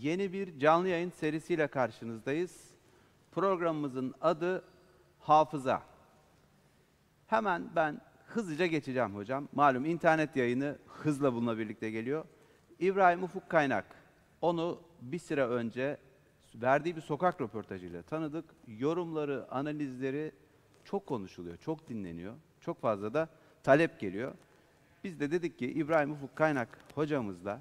Yeni bir canlı yayın serisiyle karşınızdayız. Programımızın adı Hafıza. Hemen ben hızlıca geçeceğim hocam. Malum internet yayını hızla bununla birlikte geliyor. İbrahim Ufuk Kaynak. Onu bir süre önce verdiği bir sokak röportajıyla tanıdık. Yorumları, analizleri çok konuşuluyor, çok dinleniyor. Çok fazla da talep geliyor. Biz de dedik ki İbrahim Ufuk Kaynak hocamızla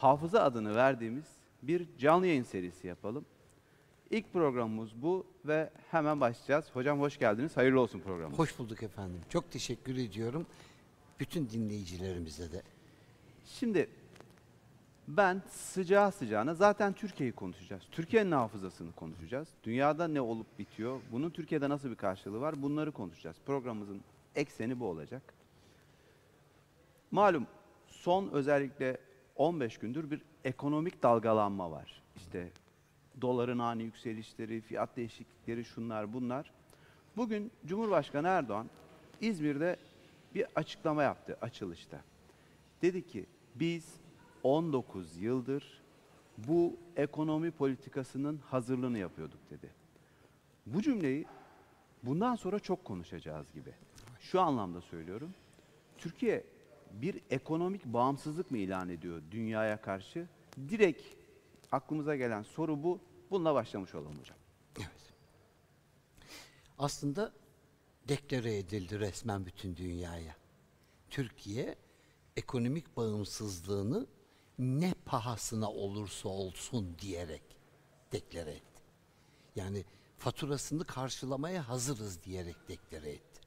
Hafıza adını verdiğimiz bir canlı yayın serisi yapalım. İlk programımız bu ve hemen başlayacağız. Hocam hoş geldiniz. Hayırlı olsun programımız. Hoş bulduk efendim. Çok teşekkür ediyorum. Bütün dinleyicilerimize de. Şimdi ben sıcağı sıcağına zaten Türkiye'yi konuşacağız. Türkiye'nin hafızasını konuşacağız. Dünyada ne olup bitiyor? Bunun Türkiye'de nasıl bir karşılığı var? Bunları konuşacağız. Programımızın ekseni bu olacak. Malum son özellikle 15 gündür bir ekonomik dalgalanma var. İşte doların ani yükselişleri, fiyat değişiklikleri şunlar bunlar. Bugün Cumhurbaşkanı Erdoğan İzmir'de bir açıklama yaptı açılışta. Dedi ki biz 19 yıldır bu ekonomi politikasının hazırlığını yapıyorduk dedi. Bu cümleyi bundan sonra çok konuşacağız gibi. Şu anlamda söylüyorum. Türkiye bir ekonomik bağımsızlık mı ilan ediyor dünyaya karşı? Direkt aklımıza gelen soru bu. Bununla başlamış olalım hocam. Evet. Aslında deklare edildi resmen bütün dünyaya. Türkiye ekonomik bağımsızlığını ne pahasına olursa olsun diyerek deklare etti. Yani faturasını karşılamaya hazırız diyerek deklare etti.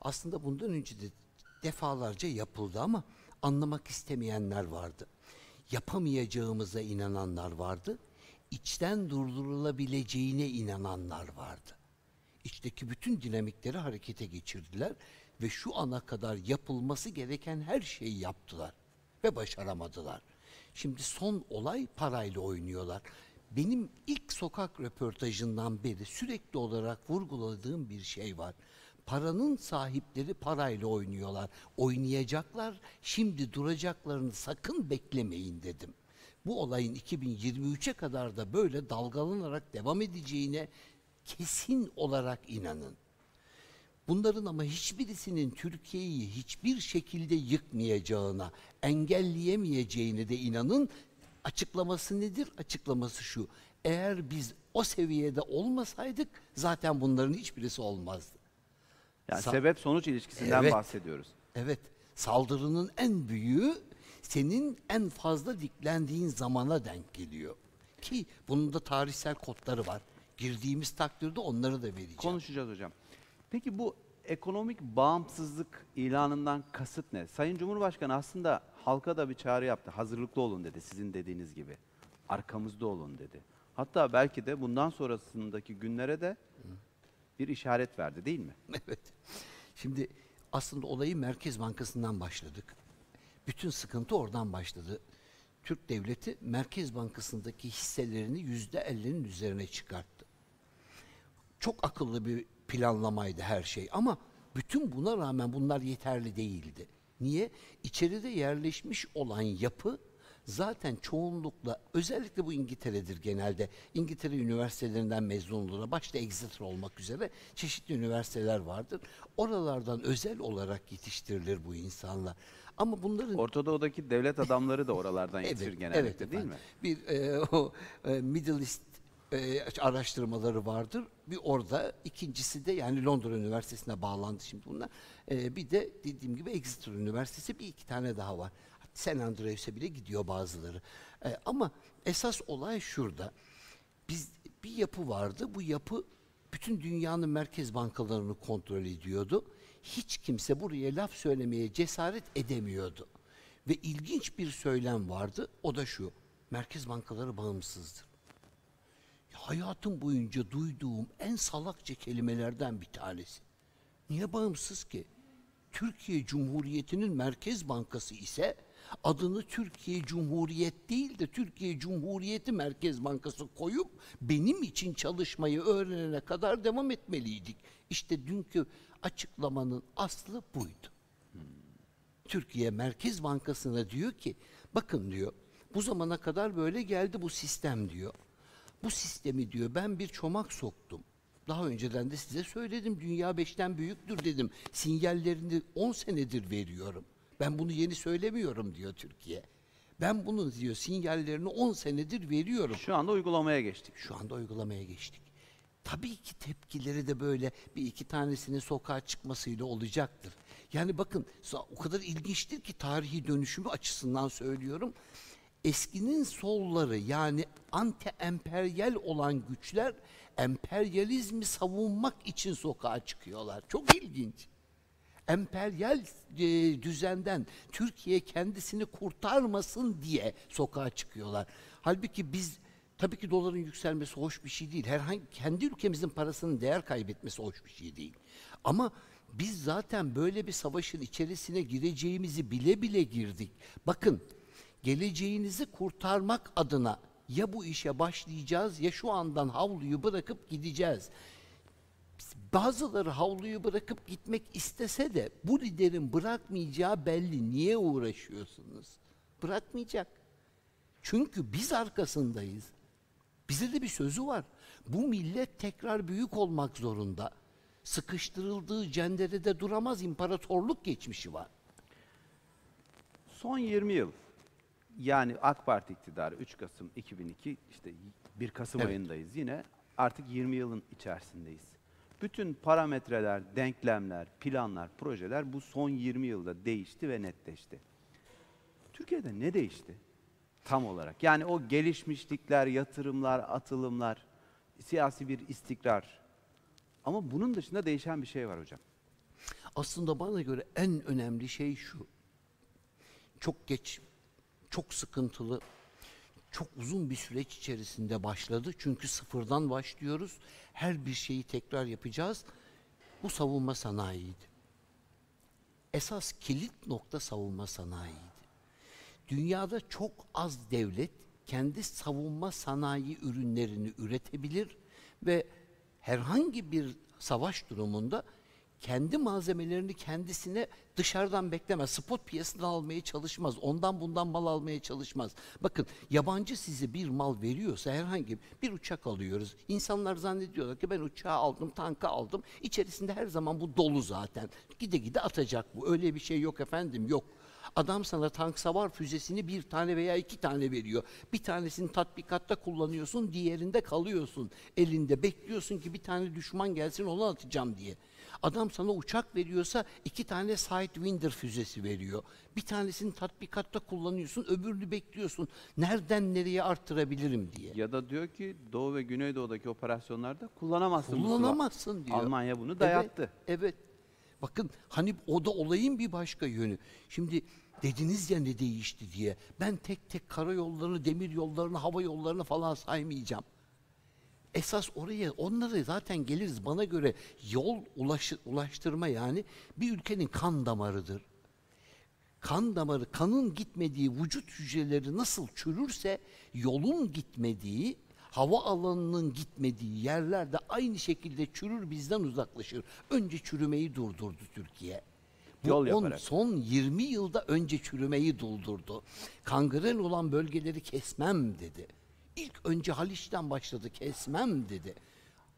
Aslında bundan önce de defalarca yapıldı ama anlamak istemeyenler vardı. Yapamayacağımıza inananlar vardı. İçten durdurulabileceğine inananlar vardı. İçteki bütün dinamikleri harekete geçirdiler ve şu ana kadar yapılması gereken her şeyi yaptılar ve başaramadılar. Şimdi son olay parayla oynuyorlar. Benim ilk sokak röportajından beri sürekli olarak vurguladığım bir şey var. Paranın sahipleri parayla oynuyorlar. Oynayacaklar. Şimdi duracaklarını sakın beklemeyin dedim. Bu olayın 2023'e kadar da böyle dalgalanarak devam edeceğine kesin olarak inanın. Bunların ama hiçbirisinin Türkiye'yi hiçbir şekilde yıkmayacağına, engelleyemeyeceğine de inanın. Açıklaması nedir? Açıklaması şu. Eğer biz o seviyede olmasaydık zaten bunların hiçbirisi olmazdı. Yani Sa- sebep sonuç ilişkisinden Evet. bahsediyoruz. Evet, saldırının en büyüğü senin en fazla diklendiğin zamana denk geliyor. Ki bunun da tarihsel kodları var. Girdiğimiz takdirde onları da vereceğim. Konuşacağız hocam. Peki bu ekonomik bağımsızlık ilanından kasıt ne? Sayın Cumhurbaşkanı aslında halka da bir çağrı yaptı. Hazırlıklı olun dedi sizin dediğiniz gibi. Arkamızda olun dedi. Hatta belki de bundan sonrasındaki günlere de bir işaret verdi değil mi? Evet. Şimdi aslında olayı Merkez Bankası'ndan başladık. Bütün sıkıntı oradan başladı. Türk Devleti Merkez Bankası'ndaki hisselerini yüzde elli'nin üzerine çıkarttı. Çok akıllı bir planlamaydı her şey ama bütün buna rağmen bunlar yeterli değildi. Niye? İçeride yerleşmiş olan yapı zaten çoğunlukla özellikle bu İngiltere'dir genelde. İngiltere üniversitelerinden mezun olurlar. Başta Exeter olmak üzere çeşitli üniversiteler vardır. Oralardan özel olarak yetiştirilir bu insanlar. Ama bunların Orta Doğu'daki devlet adamları da oralardan yetişir genellikle değil efendim. mi? Bir e, o e, Middle East e, araştırmaları vardır. Bir orada, ikincisi de yani Londra Üniversitesi'ne bağlandı şimdi bunlar. E, bir de dediğim gibi Exeter Üniversitesi bir iki tane daha var. St. Andrews'e bile gidiyor bazıları. E, ama esas olay şurada. Biz bir yapı vardı. Bu yapı bütün dünyanın merkez bankalarını kontrol ediyordu. Hiç kimse buraya laf söylemeye cesaret edemiyordu. Ve ilginç bir söylem vardı. O da şu. Merkez bankaları bağımsızdır. Ya hayatım boyunca duyduğum en salakça kelimelerden bir tanesi. Niye bağımsız ki? Türkiye Cumhuriyeti'nin Merkez Bankası ise adını Türkiye Cumhuriyet değil de Türkiye Cumhuriyeti Merkez Bankası koyup benim için çalışmayı öğrenene kadar devam etmeliydik. İşte dünkü açıklamanın aslı buydu. Türkiye Merkez Bankası'na diyor ki bakın diyor Bu zamana kadar böyle geldi bu sistem diyor. Bu sistemi diyor ben bir çomak soktum. Daha önceden de size söyledim dünya beşten büyüktür dedim. Sinyallerini 10 senedir veriyorum. Ben bunu yeni söylemiyorum diyor Türkiye. Ben bunun diyor sinyallerini 10 senedir veriyorum. Şu anda uygulamaya geçtik. Şu anda uygulamaya geçtik. Tabii ki tepkileri de böyle bir iki tanesinin sokağa çıkmasıyla olacaktır. Yani bakın o kadar ilginçtir ki tarihi dönüşümü açısından söylüyorum. Eskinin solları yani anti-emperyal olan güçler emperyalizmi savunmak için sokağa çıkıyorlar. Çok ilginç emperyal e, düzenden Türkiye kendisini kurtarmasın diye sokağa çıkıyorlar. Halbuki biz tabii ki doların yükselmesi hoş bir şey değil. Herhangi kendi ülkemizin parasının değer kaybetmesi hoş bir şey değil. Ama biz zaten böyle bir savaşın içerisine gireceğimizi bile bile girdik. Bakın geleceğinizi kurtarmak adına ya bu işe başlayacağız ya şu andan havluyu bırakıp gideceğiz. Bazıları havluyu bırakıp gitmek istese de bu liderin bırakmayacağı belli. Niye uğraşıyorsunuz? Bırakmayacak. Çünkü biz arkasındayız. Bize de bir sözü var. Bu millet tekrar büyük olmak zorunda. Sıkıştırıldığı cenderede duramaz imparatorluk geçmişi var. Son 20 yıl yani AK Parti iktidarı 3 Kasım 2002 işte 1 Kasım Evet. ayındayız yine artık 20 yılın içerisindeyiz. Bütün parametreler, denklemler, planlar, projeler bu son 20 yılda değişti ve netleşti. Türkiye'de ne değişti? Tam olarak. Yani o gelişmişlikler, yatırımlar, atılımlar, siyasi bir istikrar. Ama bunun dışında değişen bir şey var hocam. Aslında bana göre en önemli şey şu. Çok geç, çok sıkıntılı, çok uzun bir süreç içerisinde başladı. Çünkü sıfırdan başlıyoruz. Her bir şeyi tekrar yapacağız. Bu savunma sanayiydi. Esas kilit nokta savunma sanayiydi. Dünyada çok az devlet kendi savunma sanayi ürünlerini üretebilir ve herhangi bir savaş durumunda kendi malzemelerini kendisine dışarıdan beklemez. Spot piyasadan almaya çalışmaz. Ondan bundan mal almaya çalışmaz. Bakın yabancı size bir mal veriyorsa herhangi bir uçak alıyoruz. İnsanlar zannediyorlar ki ben uçağı aldım, tankı aldım. İçerisinde her zaman bu dolu zaten. Gide gide atacak bu. Öyle bir şey yok efendim yok. Adam sana tank savar füzesini bir tane veya iki tane veriyor. Bir tanesini tatbikatta kullanıyorsun, diğerinde kalıyorsun. Elinde bekliyorsun ki bir tane düşman gelsin onu atacağım diye. Adam sana uçak veriyorsa iki tane Sidewinder füzesi veriyor. Bir tanesini tatbikatta kullanıyorsun, öbürünü bekliyorsun. Nereden nereye arttırabilirim diye. Ya da diyor ki Doğu ve Güneydoğu'daki operasyonlarda kullanamazsın. Kullanamazsın diyor. Almanya bunu dayattı. Evet, evet. Bakın hani o da olayın bir başka yönü. Şimdi dediniz ya ne değişti diye. Ben tek tek karayollarını, demir yollarını, hava yollarını falan saymayacağım. Esas oraya, onları zaten geliriz. Bana göre yol ulaşı, ulaştırma yani bir ülkenin kan damarıdır. Kan damarı, kanın gitmediği vücut hücreleri nasıl çürürse yolun gitmediği, hava alanının gitmediği yerlerde aynı şekilde çürür bizden uzaklaşır. Önce çürümeyi durdurdu Türkiye. Bu Yol on- son 20 yılda önce çürümeyi durdurdu. Kangren olan bölgeleri kesmem dedi. İlk önce Haliç'ten başladı kesmem dedi.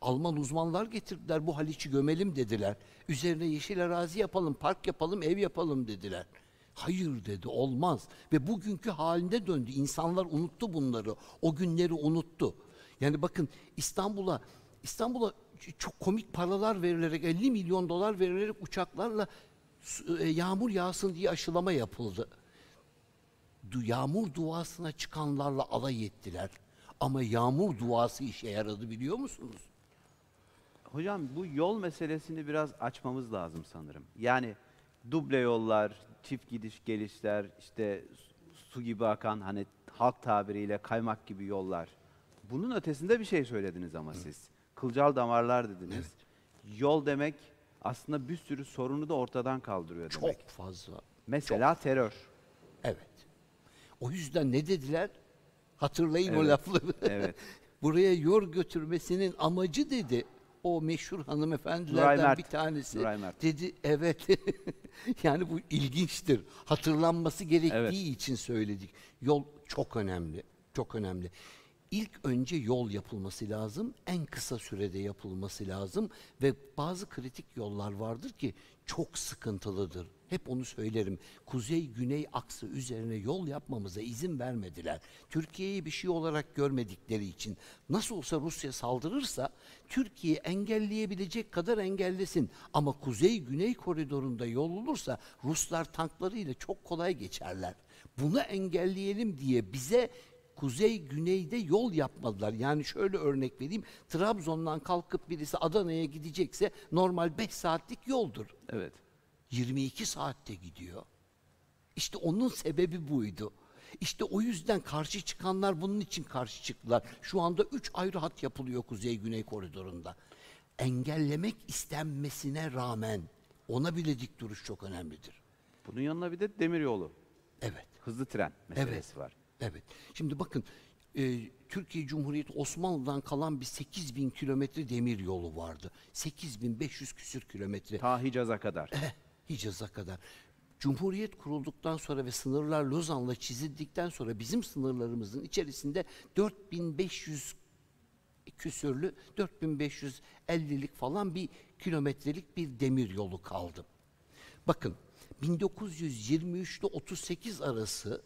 Alman uzmanlar getirdiler bu Haliç'i gömelim dediler. Üzerine yeşil arazi yapalım, park yapalım, ev yapalım dediler. Hayır dedi olmaz ve bugünkü halinde döndü. İnsanlar unuttu bunları. O günleri unuttu. Yani bakın İstanbul'a İstanbul'a çok komik paralar verilerek 50 milyon dolar verilerek uçaklarla e, yağmur yağsın diye aşılama yapıldı. Yağmur duasına çıkanlarla alay ettiler. Ama yağmur duası işe yaradı biliyor musunuz? Hocam bu yol meselesini biraz açmamız lazım sanırım. Yani duble yollar, çift gidiş gelişler, işte su- gibi akan hani halk tabiriyle kaymak gibi yollar. Bunun ötesinde bir şey söylediniz ama siz. Kılcal damarlar dediniz. Yol demek aslında bir sürü sorunu da ortadan kaldırıyor demek. Çok fazla. Mesela terör. Evet. O yüzden ne dediler? Hatırlayın o Evet, lafları. evet. Buraya yor götürmesinin amacı dedi. o meşhur Nuray hanımefendilerden Mert. bir tanesi Nuray Mert. dedi evet yani bu ilginçtir hatırlanması gerektiği Evet. için söyledik yol çok önemli çok önemli İlk önce yol yapılması lazım en kısa sürede yapılması lazım ve bazı kritik yollar vardır ki çok sıkıntılıdır hep onu söylerim kuzey güney aksı üzerine yol yapmamıza izin vermediler Türkiye'yi bir şey olarak görmedikleri için nasıl olsa Rusya saldırırsa Türkiye engelleyebilecek kadar engellesin. Ama kuzey-güney koridorunda yol olursa Ruslar tanklarıyla çok kolay geçerler. Bunu engelleyelim diye bize kuzey-güneyde yol yapmadılar. Yani şöyle örnek vereyim. Trabzon'dan kalkıp birisi Adana'ya gidecekse normal 5 saatlik yoldur. Evet. 22 saatte gidiyor. İşte onun sebebi buydu. İşte o yüzden karşı çıkanlar bunun için karşı çıktılar. Şu anda üç ayrı hat yapılıyor Kuzey-Güney koridorunda. Engellemek istenmesine rağmen ona bile dik duruş çok önemlidir. Bunun yanına bir de demiryolu, Evet. hızlı tren meselesi var. Evet. Şimdi bakın e, Türkiye Cumhuriyeti Osmanlı'dan kalan bir 8 bin kilometre demir yolu vardı. 8500 küsür kilometre. Ta Hicaz'a kadar. Eh, Hicaz'a kadar. Cumhuriyet kurulduktan sonra ve sınırlar Lozan'la çizildikten sonra bizim sınırlarımızın içerisinde 4500 küsürlü 4550'lik falan bir kilometrelik bir demir yolu kaldı. Bakın 1923 ile 38 arası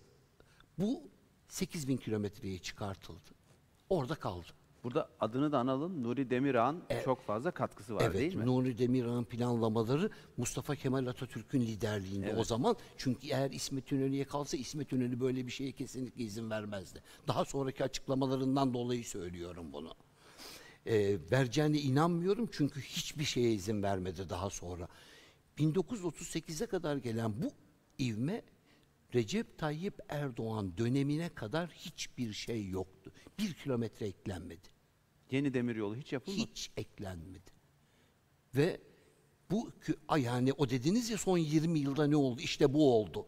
bu 8000 kilometreye çıkartıldı. Orada kaldı. Burada adını da analım. Nuri Demirağ'ın çok fazla katkısı var evet, değil mi? Nuri Demirağ'ın planlamaları Mustafa Kemal Atatürk'ün liderliğinde o zaman. Çünkü eğer İsmet İnönü'ye kalsa İsmet İnönü böyle bir şeye kesinlikle izin vermezdi. Daha sonraki açıklamalarından dolayı söylüyorum bunu. Ee, vereceğine inanmıyorum çünkü hiçbir şeye izin vermedi daha sonra. 1938'e kadar gelen bu ivme Recep Tayyip Erdoğan dönemine kadar hiçbir şey yoktu. Bir kilometre eklenmedi. Yeni demiryolu hiç yapılmadı. Hiç eklenmedi. Ve bu yani o dediniz ya son 20 yılda ne oldu? İşte bu oldu.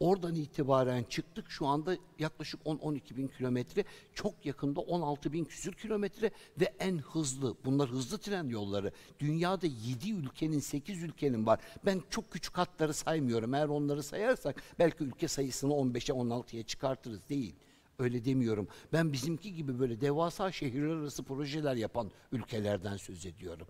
Oradan itibaren çıktık. Şu anda yaklaşık 10-12 bin kilometre çok yakında 16 bin küsür kilometre ve en hızlı bunlar hızlı tren yolları. Dünyada 7 ülkenin 8 ülkenin var. Ben çok küçük hatları saymıyorum. Eğer onları sayarsak belki ülke sayısını 15'e 16'ya çıkartırız. Değil. Öyle demiyorum. Ben bizimki gibi böyle devasa şehirler arası projeler yapan ülkelerden söz ediyorum.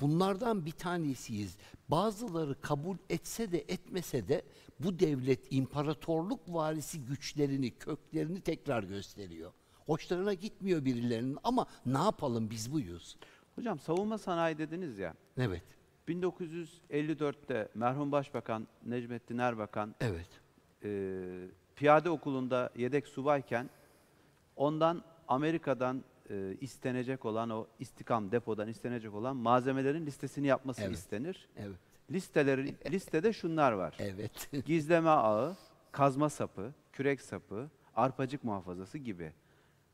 Bunlardan bir tanesiyiz. Bazıları kabul etse de etmese de bu devlet imparatorluk varisi güçlerini, köklerini tekrar gösteriyor. Hoşlarına gitmiyor birilerinin ama ne yapalım biz buyuz. Hocam savunma sanayi dediniz ya. Evet, 1954'te merhum Başbakan Necmettin Erbakan evet. e, piyade okulunda yedek subayken ondan Amerika'dan e, istenecek olan o istikam depodan istenecek olan malzemelerin listesini yapması Evet. istenir. Evet. Listeleri listede şunlar var. Evet. Gizleme ağı, kazma sapı, kürek sapı, arpacık muhafazası gibi.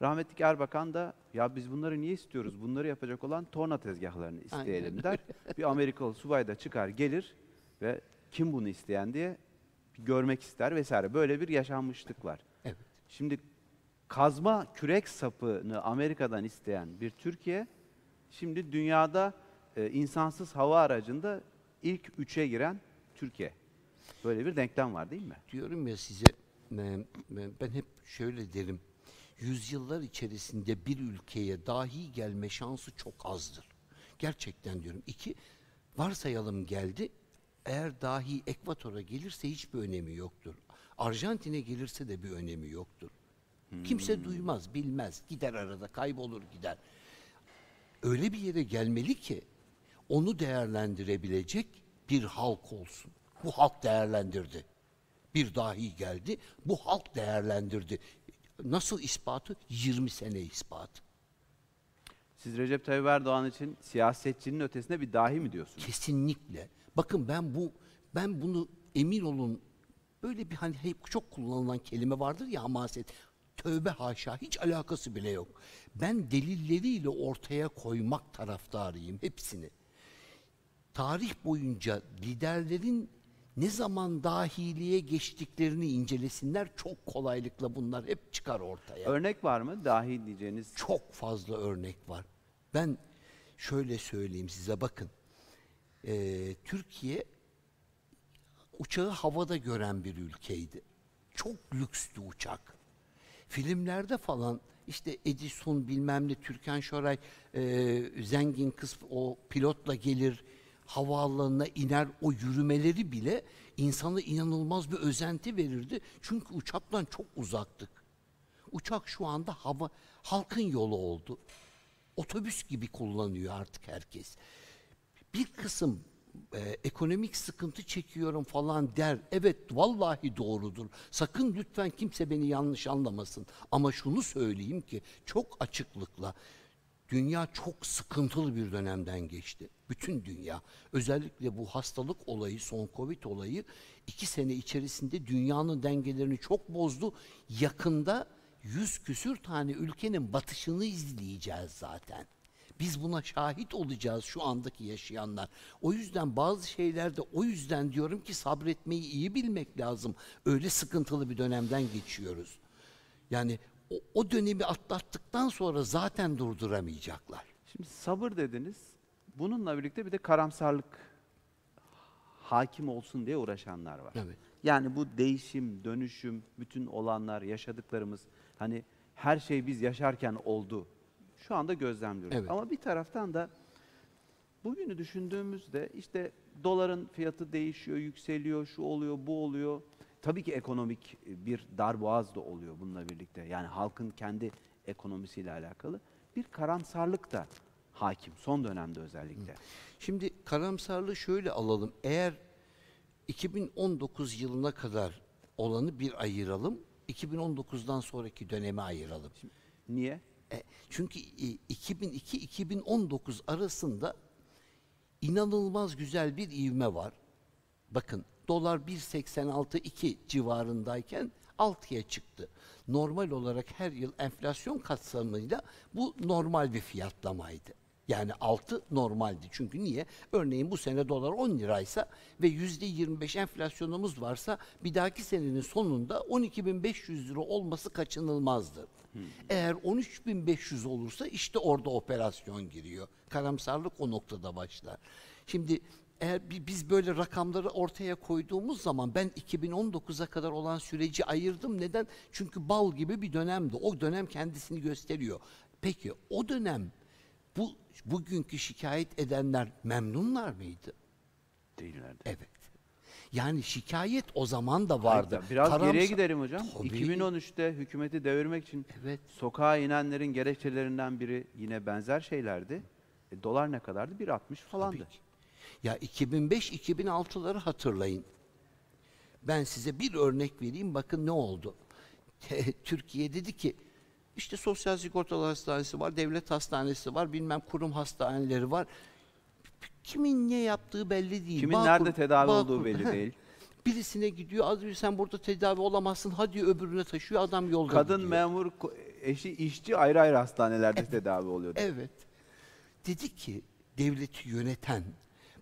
Rahmetli Erbakan da ya biz bunları niye istiyoruz? Bunları yapacak olan torna tezgahlarını isteyelim Aynen. der. Bir Amerikalı subay da çıkar gelir ve kim bunu isteyen diye görmek ister vesaire. Böyle bir yaşanmışlık var. Evet. Şimdi kazma kürek sapını Amerika'dan isteyen bir Türkiye, şimdi dünyada e, insansız hava aracında ilk üçe giren Türkiye. Böyle bir denklem var değil mi? diyorum ya size ben hep şöyle derim. Yüzyıllar içerisinde bir ülkeye dahi gelme şansı çok azdır. Gerçekten diyorum. İki, varsayalım geldi. Eğer dahi Ekvator'a gelirse hiçbir önemi yoktur. Arjantin'e gelirse de bir önemi yoktur. Kimse duymaz, bilmez. Gider arada, kaybolur gider. Öyle bir yere gelmeli ki onu değerlendirebilecek bir halk olsun. Bu halk değerlendirdi. Bir dahi geldi, bu halk değerlendirdi. Nasıl ispatı? 20 sene ispatı. Siz Recep Tayyip Erdoğan için siyasetçinin ötesinde bir dahi mi diyorsunuz? Kesinlikle. Bakın ben bu ben bunu emin olun böyle bir hani hep çok kullanılan kelime vardır ya hamaset. Tövbe haşa hiç alakası bile yok. Ben delilleriyle ortaya koymak taraftarıyım hepsini. Tarih boyunca liderlerin ne zaman dahiliye geçtiklerini incelesinler çok kolaylıkla bunlar hep çıkar ortaya. Örnek var mı dahi diyeceğiniz? Çok fazla örnek var. Ben şöyle söyleyeyim size bakın. Ee, Türkiye uçağı havada gören bir ülkeydi. Çok lükstü uçak. Filmlerde falan işte Edison bilmem ne Türkan Şoray e, zengin kız o pilotla gelir havaalanına iner o yürümeleri bile insana inanılmaz bir özenti verirdi. Çünkü uçaktan çok uzaktık. Uçak şu anda hava halkın yolu oldu. Otobüs gibi kullanıyor artık herkes. Bir kısım e, ekonomik sıkıntı çekiyorum falan der. Evet vallahi doğrudur. Sakın lütfen kimse beni yanlış anlamasın. Ama şunu söyleyeyim ki çok açıklıkla dünya çok sıkıntılı bir dönemden geçti. Bütün dünya. Özellikle bu hastalık olayı, son Covid olayı iki sene içerisinde dünyanın dengelerini çok bozdu. Yakında yüz küsür tane ülkenin batışını izleyeceğiz zaten. Biz buna şahit olacağız şu andaki yaşayanlar. O yüzden bazı şeylerde o yüzden diyorum ki sabretmeyi iyi bilmek lazım. Öyle sıkıntılı bir dönemden geçiyoruz. Yani o, o dönemi atlattıktan sonra zaten durduramayacaklar. Şimdi sabır dediniz. Bununla birlikte bir de karamsarlık hakim olsun diye uğraşanlar var. Evet. Yani bu değişim, dönüşüm, bütün olanlar, yaşadıklarımız hani her şey biz yaşarken oldu. Şu anda gözlemliyoruz. Evet. Ama bir taraftan da bugünü düşündüğümüzde işte doların fiyatı değişiyor, yükseliyor, şu oluyor, bu oluyor. Tabii ki ekonomik bir darboğaz da oluyor bununla birlikte. Yani halkın kendi ekonomisiyle alakalı bir karamsarlık da hakim son dönemde özellikle. Şimdi karamsarlığı şöyle alalım. Eğer 2019 yılına kadar olanı bir ayıralım. 2019'dan sonraki dönemi ayıralım. Niye? E, çünkü e, 2002-2019 arasında inanılmaz güzel bir ivme var. Bakın dolar 1.86-2 civarındayken 6'ya çıktı. Normal olarak her yıl enflasyon kapsamıyla bu normal bir fiyatlamaydı. Yani 6 normaldi. Çünkü niye? Örneğin bu sene dolar 10 liraysa ve %25 enflasyonumuz varsa bir dahaki senenin sonunda 12.500 lira olması kaçınılmazdı. Eğer 13.500 olursa işte orada operasyon giriyor. Karamsarlık o noktada başlar. Şimdi eğer bi- biz böyle rakamları ortaya koyduğumuz zaman ben 2019'a kadar olan süreci ayırdım. Neden? Çünkü bal gibi bir dönemdi. O dönem kendisini gösteriyor. Peki o dönem bu bugünkü şikayet edenler memnunlar mıydı? Değillerdi. Evet. Yani şikayet o zaman da vardı. Hayır, Biraz Karamsar- geriye gidelim hocam. Tabii. 2013'te hükümeti devirmek için Evet. sokağa inenlerin gerekçelerinden biri yine benzer şeylerdi. E, dolar ne kadardı? 1.60 falandı. Ya 2005-2006'ları hatırlayın. Ben size bir örnek vereyim. Bakın ne oldu. Türkiye dedi ki işte sosyal sigortalı hastanesi var, devlet hastanesi var, bilmem kurum hastaneleri var. Kimin ne yaptığı belli değil. Kimin Bağkur- nerede tedavi Bağkur- olduğu belli değil. Birisine gidiyor, az bir sen burada tedavi olamazsın, hadi öbürüne taşıyor, adam yolda Kadın gidiyor. memur, eşi işçi ayrı ayrı hastanelerde tedavi oluyordu. Evet. Dedi ki devleti yöneten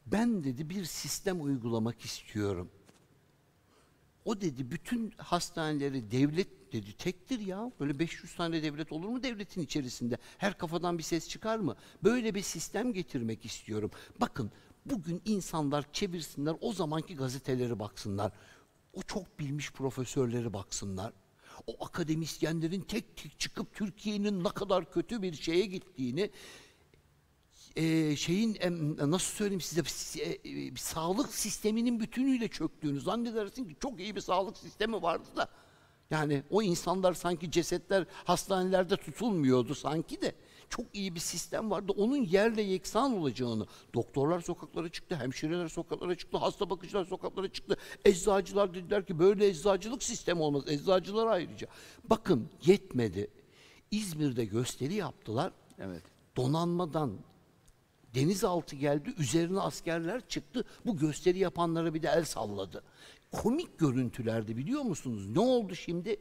ben dedi bir sistem uygulamak istiyorum. O dedi bütün hastaneleri devlet dedi tektir ya. Böyle 500 tane devlet olur mu devletin içerisinde? Her kafadan bir ses çıkar mı? Böyle bir sistem getirmek istiyorum. Bakın bugün insanlar çevirsinler o zamanki gazeteleri baksınlar. O çok bilmiş profesörleri baksınlar. O akademisyenlerin tek tek çıkıp Türkiye'nin ne kadar kötü bir şeye gittiğini e, şeyin em, nasıl söyleyeyim size si- e, e, sağlık sisteminin bütünüyle çöktüğünü zannedersin ki çok iyi bir sağlık sistemi vardı da yani o insanlar sanki cesetler hastanelerde tutulmuyordu sanki de çok iyi bir sistem vardı. Onun yerle yeksan olacağını. Doktorlar sokaklara çıktı, hemşireler sokaklara çıktı, hasta bakıcılar sokaklara çıktı. Eczacılar dediler ki böyle eczacılık sistemi olmaz. Eczacılar ayrıca. Bakın yetmedi. İzmir'de gösteri yaptılar Evet. donanmadan denizaltı geldi, üzerine askerler çıktı. Bu gösteri yapanlara bir de el salladı. Komik görüntülerdi biliyor musunuz? Ne oldu şimdi?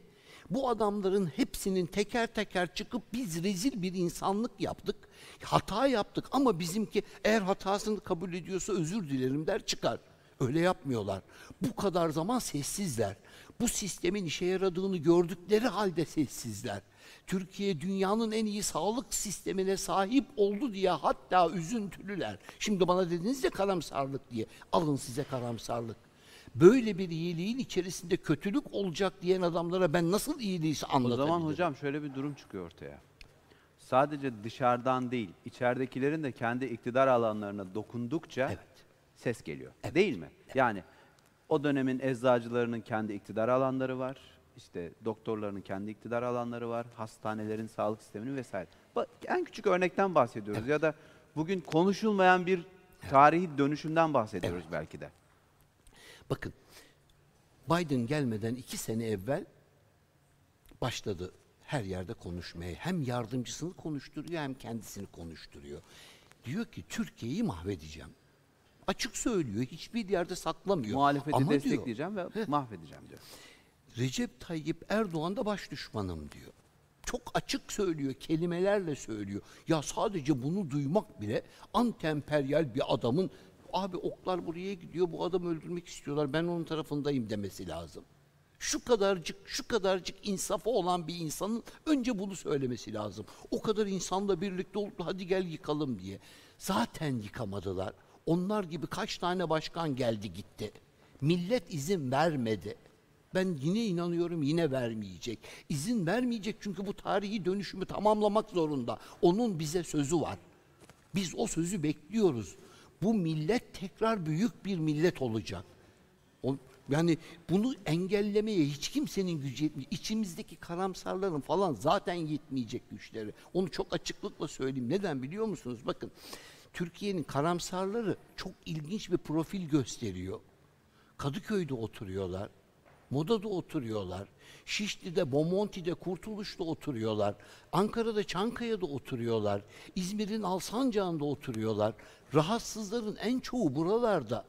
Bu adamların hepsinin teker teker çıkıp biz rezil bir insanlık yaptık. Hata yaptık ama bizimki eğer hatasını kabul ediyorsa özür dilerim der çıkar. Öyle yapmıyorlar. Bu kadar zaman sessizler. Bu sistemin işe yaradığını gördükleri halde sessizler. Türkiye dünyanın en iyi sağlık sistemine sahip oldu diye hatta üzüntülüler. Şimdi bana dediniz ya karamsarlık diye. Alın size karamsarlık. Böyle bir iyiliğin içerisinde kötülük olacak diyen adamlara ben nasıl iyiliği O anlatabilirim? zaman hocam şöyle bir durum çıkıyor ortaya. Sadece dışarıdan değil, içeridekilerin de kendi iktidar alanlarına dokundukça Evet. Ses geliyor. Değil mi? Yani o dönemin eczacılarının kendi iktidar alanları var. İşte doktorların kendi iktidar alanları var. Hastanelerin sağlık sisteminin vesaire. Bak, en küçük örnekten bahsediyoruz ya da bugün konuşulmayan bir tarihi dönüşümden bahsediyoruz belki de. Bakın Biden gelmeden iki sene evvel başladı her yerde konuşmaya. Hem yardımcısını konuşturuyor hem kendisini konuşturuyor. Diyor ki Türkiye'yi mahvedeceğim. Açık söylüyor. Hiçbir yerde saklamıyor. Muhalefeti Ama diyor, destekleyeceğim ve mahvedeceğim diyor. Recep Tayyip Erdoğan da baş düşmanım diyor. Çok açık söylüyor, kelimelerle söylüyor. Ya sadece bunu duymak bile antemperyal bir adamın abi oklar buraya gidiyor, bu adamı öldürmek istiyorlar, ben onun tarafındayım demesi lazım. Şu kadarcık, şu kadarcık insafı olan bir insanın önce bunu söylemesi lazım. O kadar insanla birlikte olup hadi gel yıkalım diye. Zaten yıkamadılar. Onlar gibi kaç tane başkan geldi gitti. Millet izin vermedi. Ben yine inanıyorum yine vermeyecek. İzin vermeyecek çünkü bu tarihi dönüşümü tamamlamak zorunda. Onun bize sözü var. Biz o sözü bekliyoruz. Bu millet tekrar büyük bir millet olacak. Yani bunu engellemeye hiç kimsenin gücü yetmiyor. İçimizdeki karamsarların falan zaten yetmeyecek güçleri. Onu çok açıklıkla söyleyeyim. Neden biliyor musunuz? Bakın Türkiye'nin karamsarları çok ilginç bir profil gösteriyor. Kadıköy'de oturuyorlar. Moda'da oturuyorlar. Şişli'de, Bomonti'de, Kurtuluş'ta oturuyorlar. Ankara'da, Çankaya'da oturuyorlar. İzmir'in Alsancak'ında oturuyorlar. Rahatsızların en çoğu buralarda.